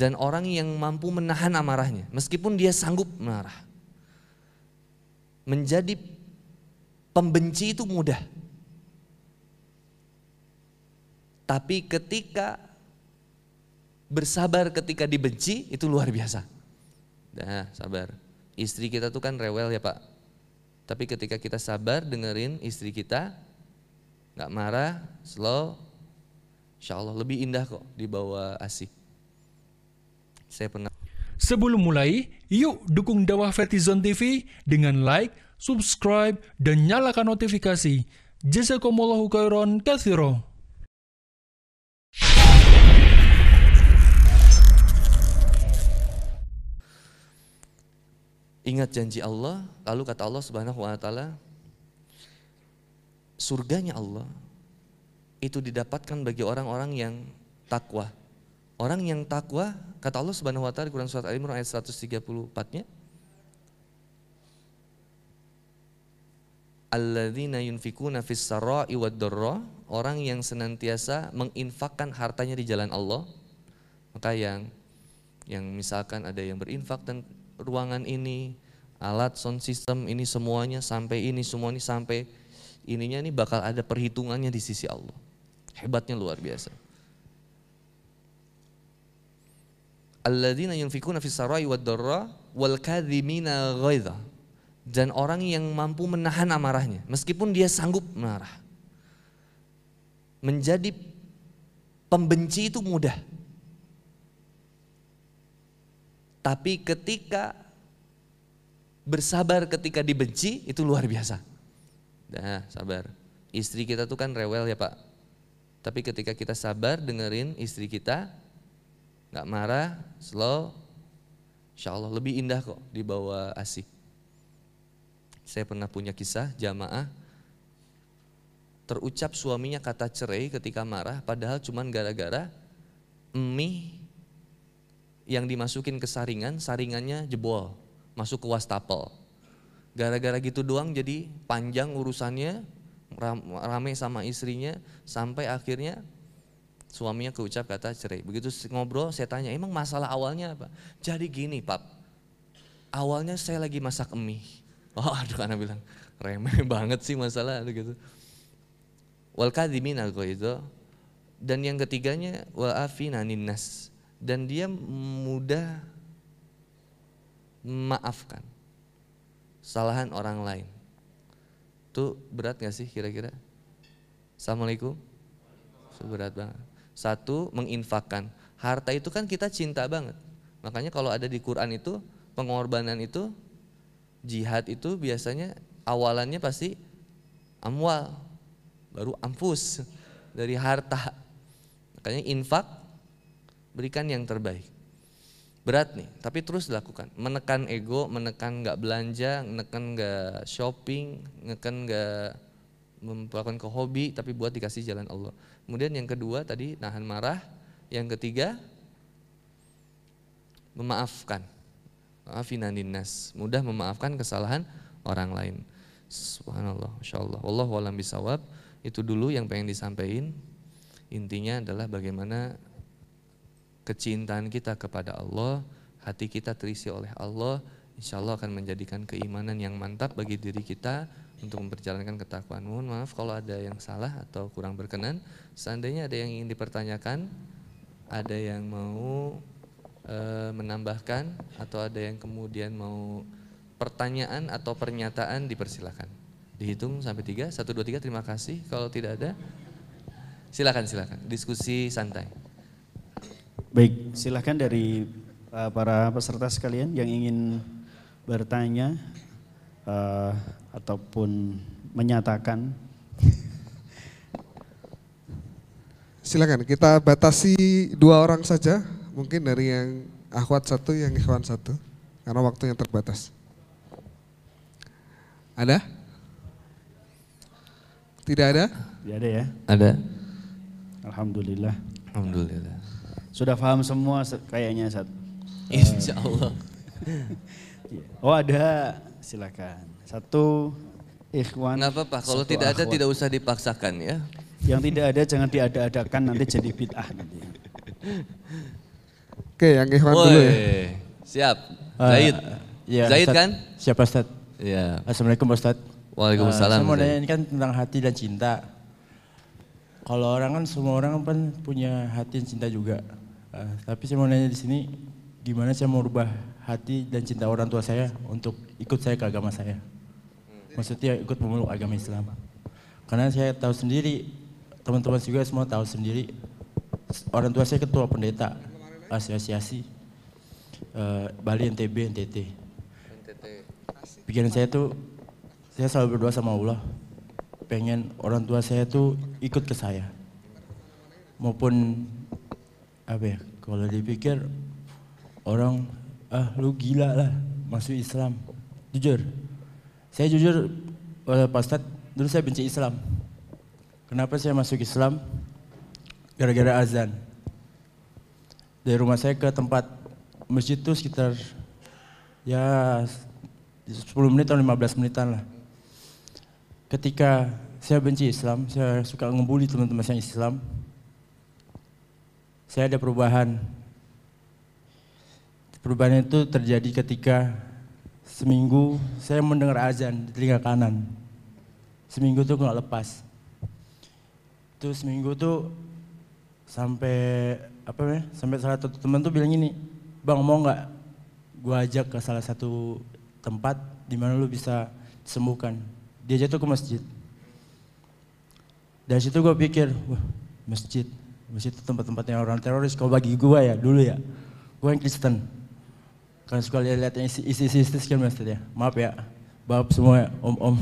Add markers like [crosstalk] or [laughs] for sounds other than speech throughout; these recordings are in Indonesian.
dan orang yang mampu menahan amarahnya meskipun dia sanggup marah. Menjadi pembenci itu mudah. Tapi ketika bersabar ketika dibenci itu luar biasa. Nah, sabar. Istri kita tuh kan rewel ya Pak. Tapi ketika kita sabar dengerin istri kita, nggak marah, slow, insya Allah lebih indah kok di bawah asih. Saya pernah. Sebelum mulai, yuk dukung dakwah Fetizon TV dengan like, subscribe, dan nyalakan notifikasi. Jazakumullahu khairan katsiro. Ingat janji Allah, lalu kata Allah Subhanahu wa taala, surganya Allah itu didapatkan bagi orang-orang yang takwa. Orang yang takwa, kata Allah Subhanahu wa taala Quran surat Al-Imran ayat 134-nya, Alladzina yunfikuna fis sarai orang yang senantiasa menginfakkan hartanya di jalan Allah. Maka yang yang misalkan ada yang berinfak dan ruangan ini, alat sound system ini semuanya sampai ini semua ini sampai ininya ini bakal ada perhitungannya di sisi Allah. Hebatnya luar biasa. Alladzina yunfikuna fis sarai wad wal ghaidha. Dan orang yang mampu menahan amarahnya meskipun dia sanggup marah. Menjadi pembenci itu mudah. Tapi ketika bersabar ketika dibenci itu luar biasa. Nah, sabar. Istri kita tuh kan rewel ya Pak. Tapi ketika kita sabar dengerin istri kita, nggak marah, slow, insya Allah lebih indah kok di bawah asik. Saya pernah punya kisah jamaah terucap suaminya kata cerai ketika marah padahal cuman gara-gara mie yang dimasukin ke saringan, saringannya jebol, masuk ke wastafel. Gara-gara gitu doang jadi panjang urusannya, rame sama istrinya, sampai akhirnya suaminya keucap kata cerai. Begitu ngobrol saya tanya, emang masalah awalnya apa? Jadi gini pap, awalnya saya lagi masak mie. [laughs] Oh aduh anak bilang, remeh [laughs] banget sih masalah gitu. Wal kadimin itu. Dan yang ketiganya wa afina nas dan dia mudah memaafkan kesalahan orang lain. Itu berat gak sih kira-kira? Assalamualaikum. Berat banget. Satu, menginfakkan. Harta itu kan kita cinta banget. Makanya kalau ada di Quran itu, pengorbanan itu, jihad itu biasanya awalannya pasti amwal, baru ampus dari harta. Makanya infak berikan yang terbaik. Berat nih, tapi terus dilakukan. Menekan ego, menekan nggak belanja, menekan nggak shopping, menekan nggak melakukan ke hobi, tapi buat dikasih jalan Allah. Kemudian yang kedua tadi nahan marah, yang ketiga memaafkan. Maafin nas, mudah memaafkan kesalahan orang lain. Subhanallah, Masya Allah. Wallahu alam bisawab. Itu dulu yang pengen disampaikan. Intinya adalah bagaimana kecintaan kita kepada Allah, hati kita terisi oleh Allah, insya Allah akan menjadikan keimanan yang mantap bagi diri kita untuk memperjalankan ketakwaan. Mohon maaf kalau ada yang salah atau kurang berkenan. Seandainya ada yang ingin dipertanyakan, ada yang mau e, menambahkan atau ada yang kemudian mau pertanyaan atau pernyataan dipersilakan. Dihitung sampai tiga, satu dua tiga. Terima kasih. Kalau tidak ada, silakan silakan. Diskusi santai. Baik, silahkan dari uh, para peserta sekalian yang ingin bertanya uh, ataupun menyatakan. Silakan, kita batasi dua orang saja, mungkin dari yang akhwat satu, yang ikhwan satu, karena waktunya terbatas. Ada? Tidak ada? Tidak ada ya? Ada. Alhamdulillah. Alhamdulillah. Sudah paham semua kayaknya saat. Insya Allah. [laughs] Iya. oh ada, silakan. Satu ikhwan. Nggak apa-apa, kalau tidak ada tidak usah dipaksakan ya. Yang tidak ada jangan diada-adakan nanti jadi bid'ah nanti. Oke, yang Ikhwan dulu ya. Siap. Eh, Zaid. iya, Zaid Ustadz. kan? Siapa Ustaz? Iya. Assalamualaikum Ustaz. Waalaikumsalam, saya mau Zaid. nanya ini kan tentang hati dan cinta. Kalau orang kan semua orang kan punya hati dan cinta juga. Eh, tapi saya mau nanya di sini gimana saya mau rubah hati dan cinta orang tua saya untuk ikut saya ke agama saya. Maksudnya ikut memeluk agama Islam. Karena saya tahu sendiri, teman-teman juga semua tahu sendiri, orang tua saya ketua pendeta asosiasi eh, Bali NTB NTT. Pikiran saya tuh, saya selalu berdoa sama Allah, pengen orang tua saya tuh ikut ke saya. Maupun apa ya, kalau dipikir orang, ah lu gila lah masuk Islam. Jujur, saya jujur, Pak Ustadz, dulu saya benci Islam. Kenapa saya masuk Islam? Gara-gara azan. Dari rumah saya ke tempat masjid itu sekitar ya 10 menit atau 15 menitan lah. Ketika saya benci Islam, saya suka ngebully teman-teman saya Islam. Saya ada perubahan. Perubahan itu terjadi ketika seminggu saya mendengar azan di telinga kanan. Seminggu tuh nggak lepas. Itu seminggu tuh sampai apa ya? Sampai salah satu teman tuh bilang gini, bang mau nggak gua ajak ke salah satu tempat di mana lu bisa sembuhkan. Dia jatuh ke masjid. Dari situ gue pikir, wah masjid, masjid itu tempat-tempatnya orang teroris. Kalau bagi gue ya dulu ya, gue yang Kristen. Karena suka lihat-lihat yang isi isi isi kan masjid ya. Maaf ya, bapak semua ya, om-om.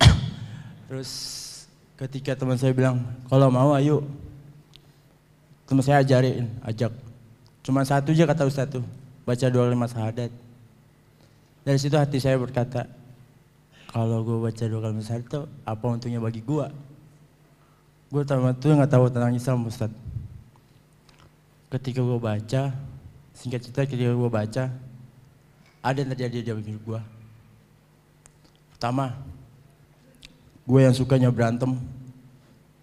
[coughs] Terus ketika teman saya bilang, kalau mau ayo. Teman saya ajarin, ajak. Cuma satu aja kata Ustaz tuh, baca dua kalimat syahadat. Dari situ hati saya berkata, kalau gue baca dua kalimat tuh apa untungnya bagi gue? Gue tahu itu nggak tahu tentang Islam Ustaz. Ketika gue baca, singkat cerita ketika gue baca, ada yang terjadi di hidup gue. Pertama, gue yang sukanya berantem,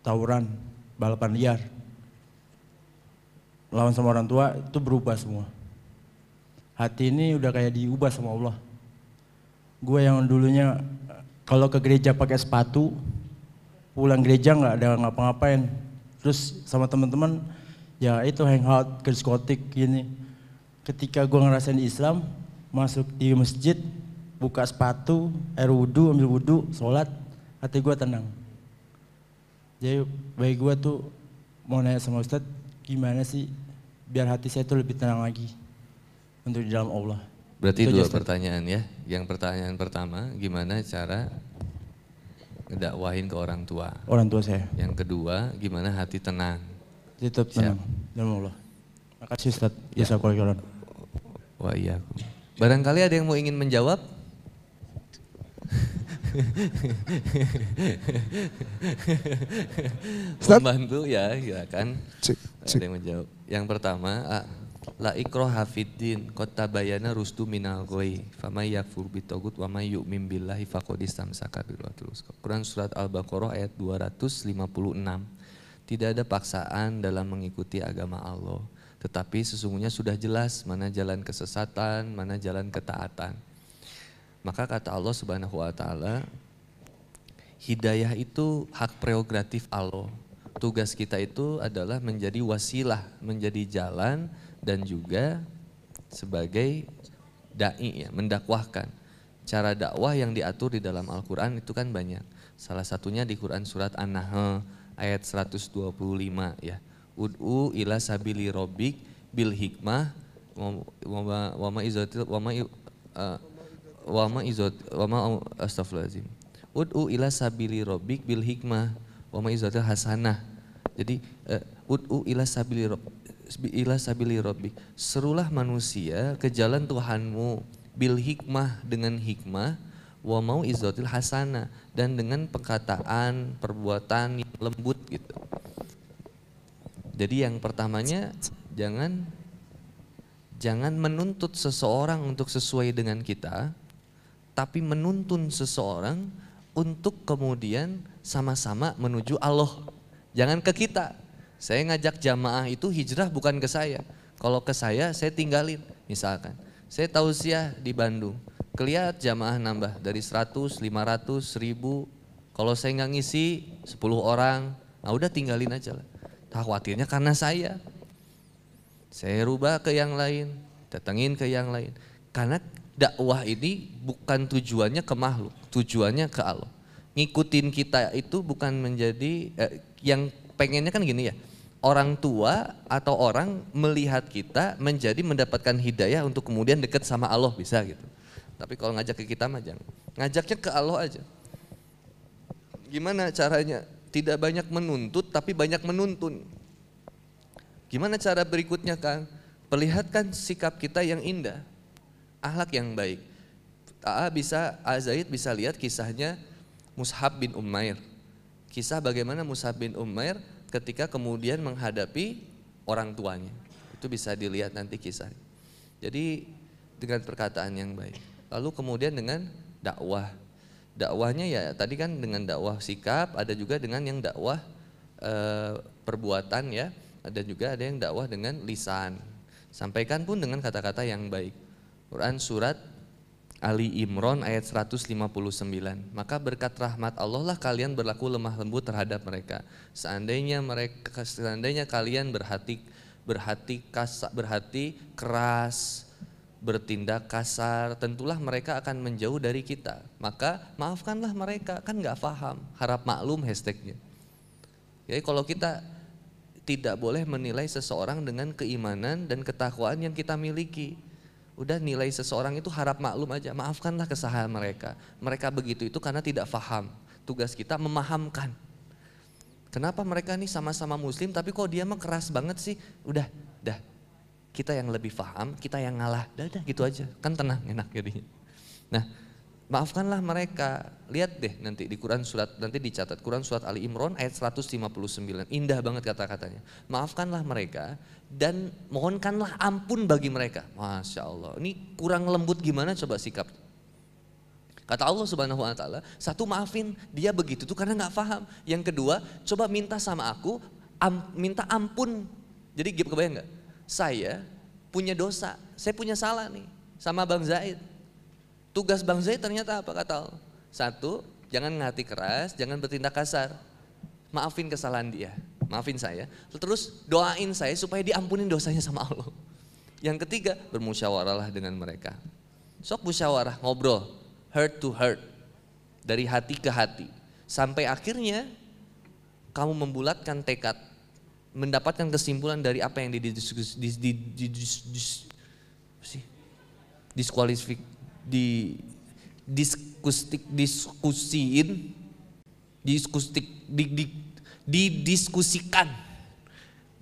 tawuran, balapan liar, lawan sama orang tua itu berubah semua. Hati ini udah kayak diubah sama Allah. Gue yang dulunya kalau ke gereja pakai sepatu, pulang gereja nggak ada ngapa-ngapain. Terus sama teman-teman ya itu hangout ke diskotik gini. Ketika gue ngerasain Islam, masuk di masjid, buka sepatu, air wudhu, ambil wudhu, sholat, hati gue tenang. Jadi bagi gue tuh mau nanya sama Ustadz, gimana sih biar hati saya tuh lebih tenang lagi untuk di dalam Allah. Berarti Itu dua Ustaz. pertanyaan ya. Yang pertanyaan pertama, gimana cara ngedakwahin ke orang tua? Orang tua saya. Yang kedua, gimana hati tenang? Tetap tenang dalam Allah. Makasih Ustadz. Ya. Ya. Wah iya. Barangkali ada yang mau ingin menjawab? Membantu ya, ya kan. Cek, Ada yang menjawab. Yang pertama, ah, la ikroh hafiddin kota bayana rusdu minal goi famay yakfur bitogut wa may yu'min billahi faqad istamsaka bil urwatil wuthqa. Quran surat Al-Baqarah ayat 256. Tidak ada paksaan dalam mengikuti agama Allah, tetapi sesungguhnya sudah jelas mana jalan kesesatan, mana jalan ketaatan. Maka kata Allah Subhanahu wa taala, hidayah itu hak prerogatif Allah. Tugas kita itu adalah menjadi wasilah, menjadi jalan dan juga sebagai dai ya, mendakwahkan. Cara dakwah yang diatur di dalam Al-Qur'an itu kan banyak. Salah satunya di Quran surat An-Nahl ayat 125 ya. Ud'u ila sabili rabbik bil hikmah wa ma wa ma izatil wa ma wa izat. Ud'u ila sabili rabbik bil hikmah wa ma hasanah. Jadi eh, ud'u ila sabili ila sabili rabbik. Serulah manusia ke jalan Tuhanmu bil hikmah dengan hikmah wa mau izatil hasanah dan dengan perkataan, perbuatan yang lembut gitu. Jadi yang pertamanya jangan jangan menuntut seseorang untuk sesuai dengan kita, tapi menuntun seseorang untuk kemudian sama-sama menuju Allah. Jangan ke kita. Saya ngajak jamaah itu hijrah bukan ke saya. Kalau ke saya, saya tinggalin. Misalkan, saya tausiah di Bandung. Kelihat jamaah nambah dari 100, 500, 1000. Kalau saya nggak ngisi 10 orang, nah udah tinggalin aja lah. Khawatirnya karena saya. Saya rubah ke yang lain, datengin ke yang lain. Karena dakwah ini bukan tujuannya ke makhluk, tujuannya ke Allah. Ngikutin kita itu bukan menjadi eh, yang pengennya kan gini ya. Orang tua atau orang melihat kita menjadi mendapatkan hidayah untuk kemudian dekat sama Allah bisa gitu. Tapi kalau ngajak ke kita mah jangan. Ngajaknya ke Allah aja. Gimana caranya? Tidak banyak menuntut tapi banyak menuntun. Gimana cara berikutnya Kang? Perlihatkan sikap kita yang indah. Ahlak yang baik. AA bisa, A bisa lihat kisahnya Mushab bin Umair. Kisah bagaimana Mushab bin Umair ketika kemudian menghadapi orang tuanya. Itu bisa dilihat nanti kisah. Jadi dengan perkataan yang baik. Lalu kemudian dengan dakwah. Dakwahnya ya tadi kan dengan dakwah sikap, ada juga dengan yang dakwah e, perbuatan ya, ada juga ada yang dakwah dengan lisan. Sampaikan pun dengan kata-kata yang baik. Quran surat Ali Imran ayat 159. Maka berkat rahmat Allah lah kalian berlaku lemah lembut terhadap mereka. Seandainya mereka seandainya kalian berhati berhati kasar, berhati keras, bertindak kasar, tentulah mereka akan menjauh dari kita. Maka maafkanlah mereka, kan nggak paham, harap maklum hashtagnya. Jadi kalau kita tidak boleh menilai seseorang dengan keimanan dan ketakwaan yang kita miliki. Udah nilai seseorang itu harap maklum aja, maafkanlah kesalahan mereka. Mereka begitu itu karena tidak paham. Tugas kita memahamkan. Kenapa mereka nih sama-sama muslim tapi kok dia mah keras banget sih? Udah, dah kita yang lebih paham, kita yang ngalah, dah, gitu aja, kan tenang, enak jadinya. Nah, maafkanlah mereka. Lihat deh nanti di Quran surat nanti dicatat Quran surat Ali Imran ayat 159. Indah banget kata-katanya. Maafkanlah mereka dan mohonkanlah ampun bagi mereka. Masya Allah. Ini kurang lembut gimana coba sikap. Kata Allah Subhanahu wa taala, satu maafin dia begitu tuh karena nggak paham. Yang kedua, coba minta sama aku am, minta ampun. Jadi kebayang nggak? Saya punya dosa, saya punya salah nih sama Bang Zaid. Tugas Bang Zaid ternyata apa kata Allah? Satu, jangan ngati keras, jangan bertindak kasar. Maafin kesalahan dia, maafin saya. Terus doain saya supaya diampunin dosanya sama Allah. Yang ketiga, bermusyawarahlah dengan mereka. Sok musyawarah, ngobrol, heart to heart. Dari hati ke hati. Sampai akhirnya kamu membulatkan tekad mendapatkan kesimpulan dari apa yang didiskus, dis, dis, dis, dis, dis, diskualifik di diskustik diskusiin diskustik di, di, didiskusikan.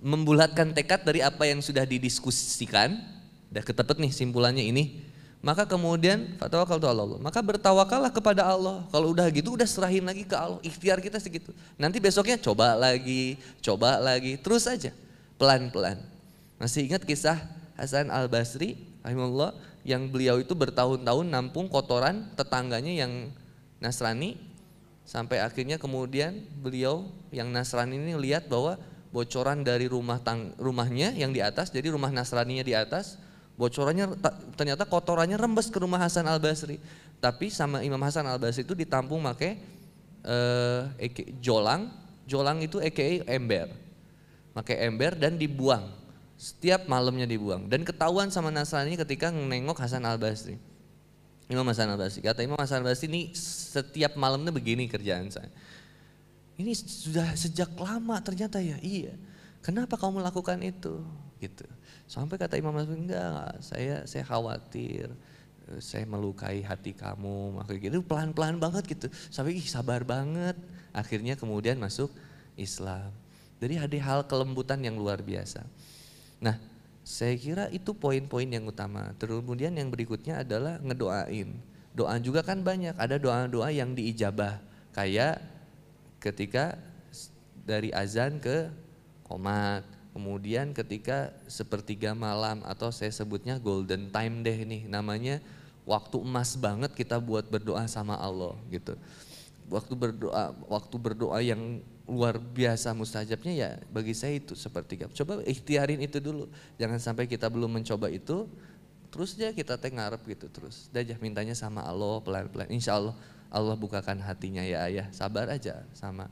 Membulatkan tekad dari apa yang sudah didiskusikan. Udah ketepet nih simpulannya ini maka kemudian fatwakal Allah. Maka bertawakallah kepada Allah. Kalau udah gitu udah serahin lagi ke Allah. Ikhtiar kita segitu. Nanti besoknya coba lagi, coba lagi, terus aja. Pelan-pelan. Masih ingat kisah Hasan Al-Basri rahimahullah yang beliau itu bertahun-tahun nampung kotoran tetangganya yang Nasrani sampai akhirnya kemudian beliau yang Nasrani ini lihat bahwa bocoran dari rumah tang rumahnya yang di atas jadi rumah Nasraninya di atas bocorannya ternyata kotorannya rembes ke rumah Hasan Al Basri. Tapi sama Imam Hasan Al Basri itu ditampung pakai uh, jolang, jolang itu aka ember, pakai ember dan dibuang. Setiap malamnya dibuang dan ketahuan sama Nasrani ketika nengok Hasan Al Basri. Imam Hasan Al Basri kata Imam Hasan Al Basri ini setiap malamnya begini kerjaan saya. Ini sudah sejak lama ternyata ya iya. Kenapa kamu melakukan itu? Gitu. Sampai kata Imam Mas'ud, enggak, saya saya khawatir, eh, saya melukai hati kamu, maka gitu pelan-pelan banget gitu. Sampai ih sabar banget. Akhirnya kemudian masuk Islam. Jadi ada hal kelembutan yang luar biasa. Nah, saya kira itu poin-poin yang utama. Kemudian yang berikutnya adalah ngedoain. Doa juga kan banyak, ada doa-doa yang diijabah. Kayak ketika dari azan ke komat, Kemudian ketika sepertiga malam atau saya sebutnya golden time deh nih namanya waktu emas banget kita buat berdoa sama Allah gitu. Waktu berdoa waktu berdoa yang luar biasa mustajabnya ya bagi saya itu sepertiga. Coba ikhtiarin itu dulu. Jangan sampai kita belum mencoba itu, terus aja kita teh ngarep gitu terus. Dah aja mintanya sama Allah pelan-pelan. Insya Allah Allah bukakan hatinya ya ayah. Sabar aja sama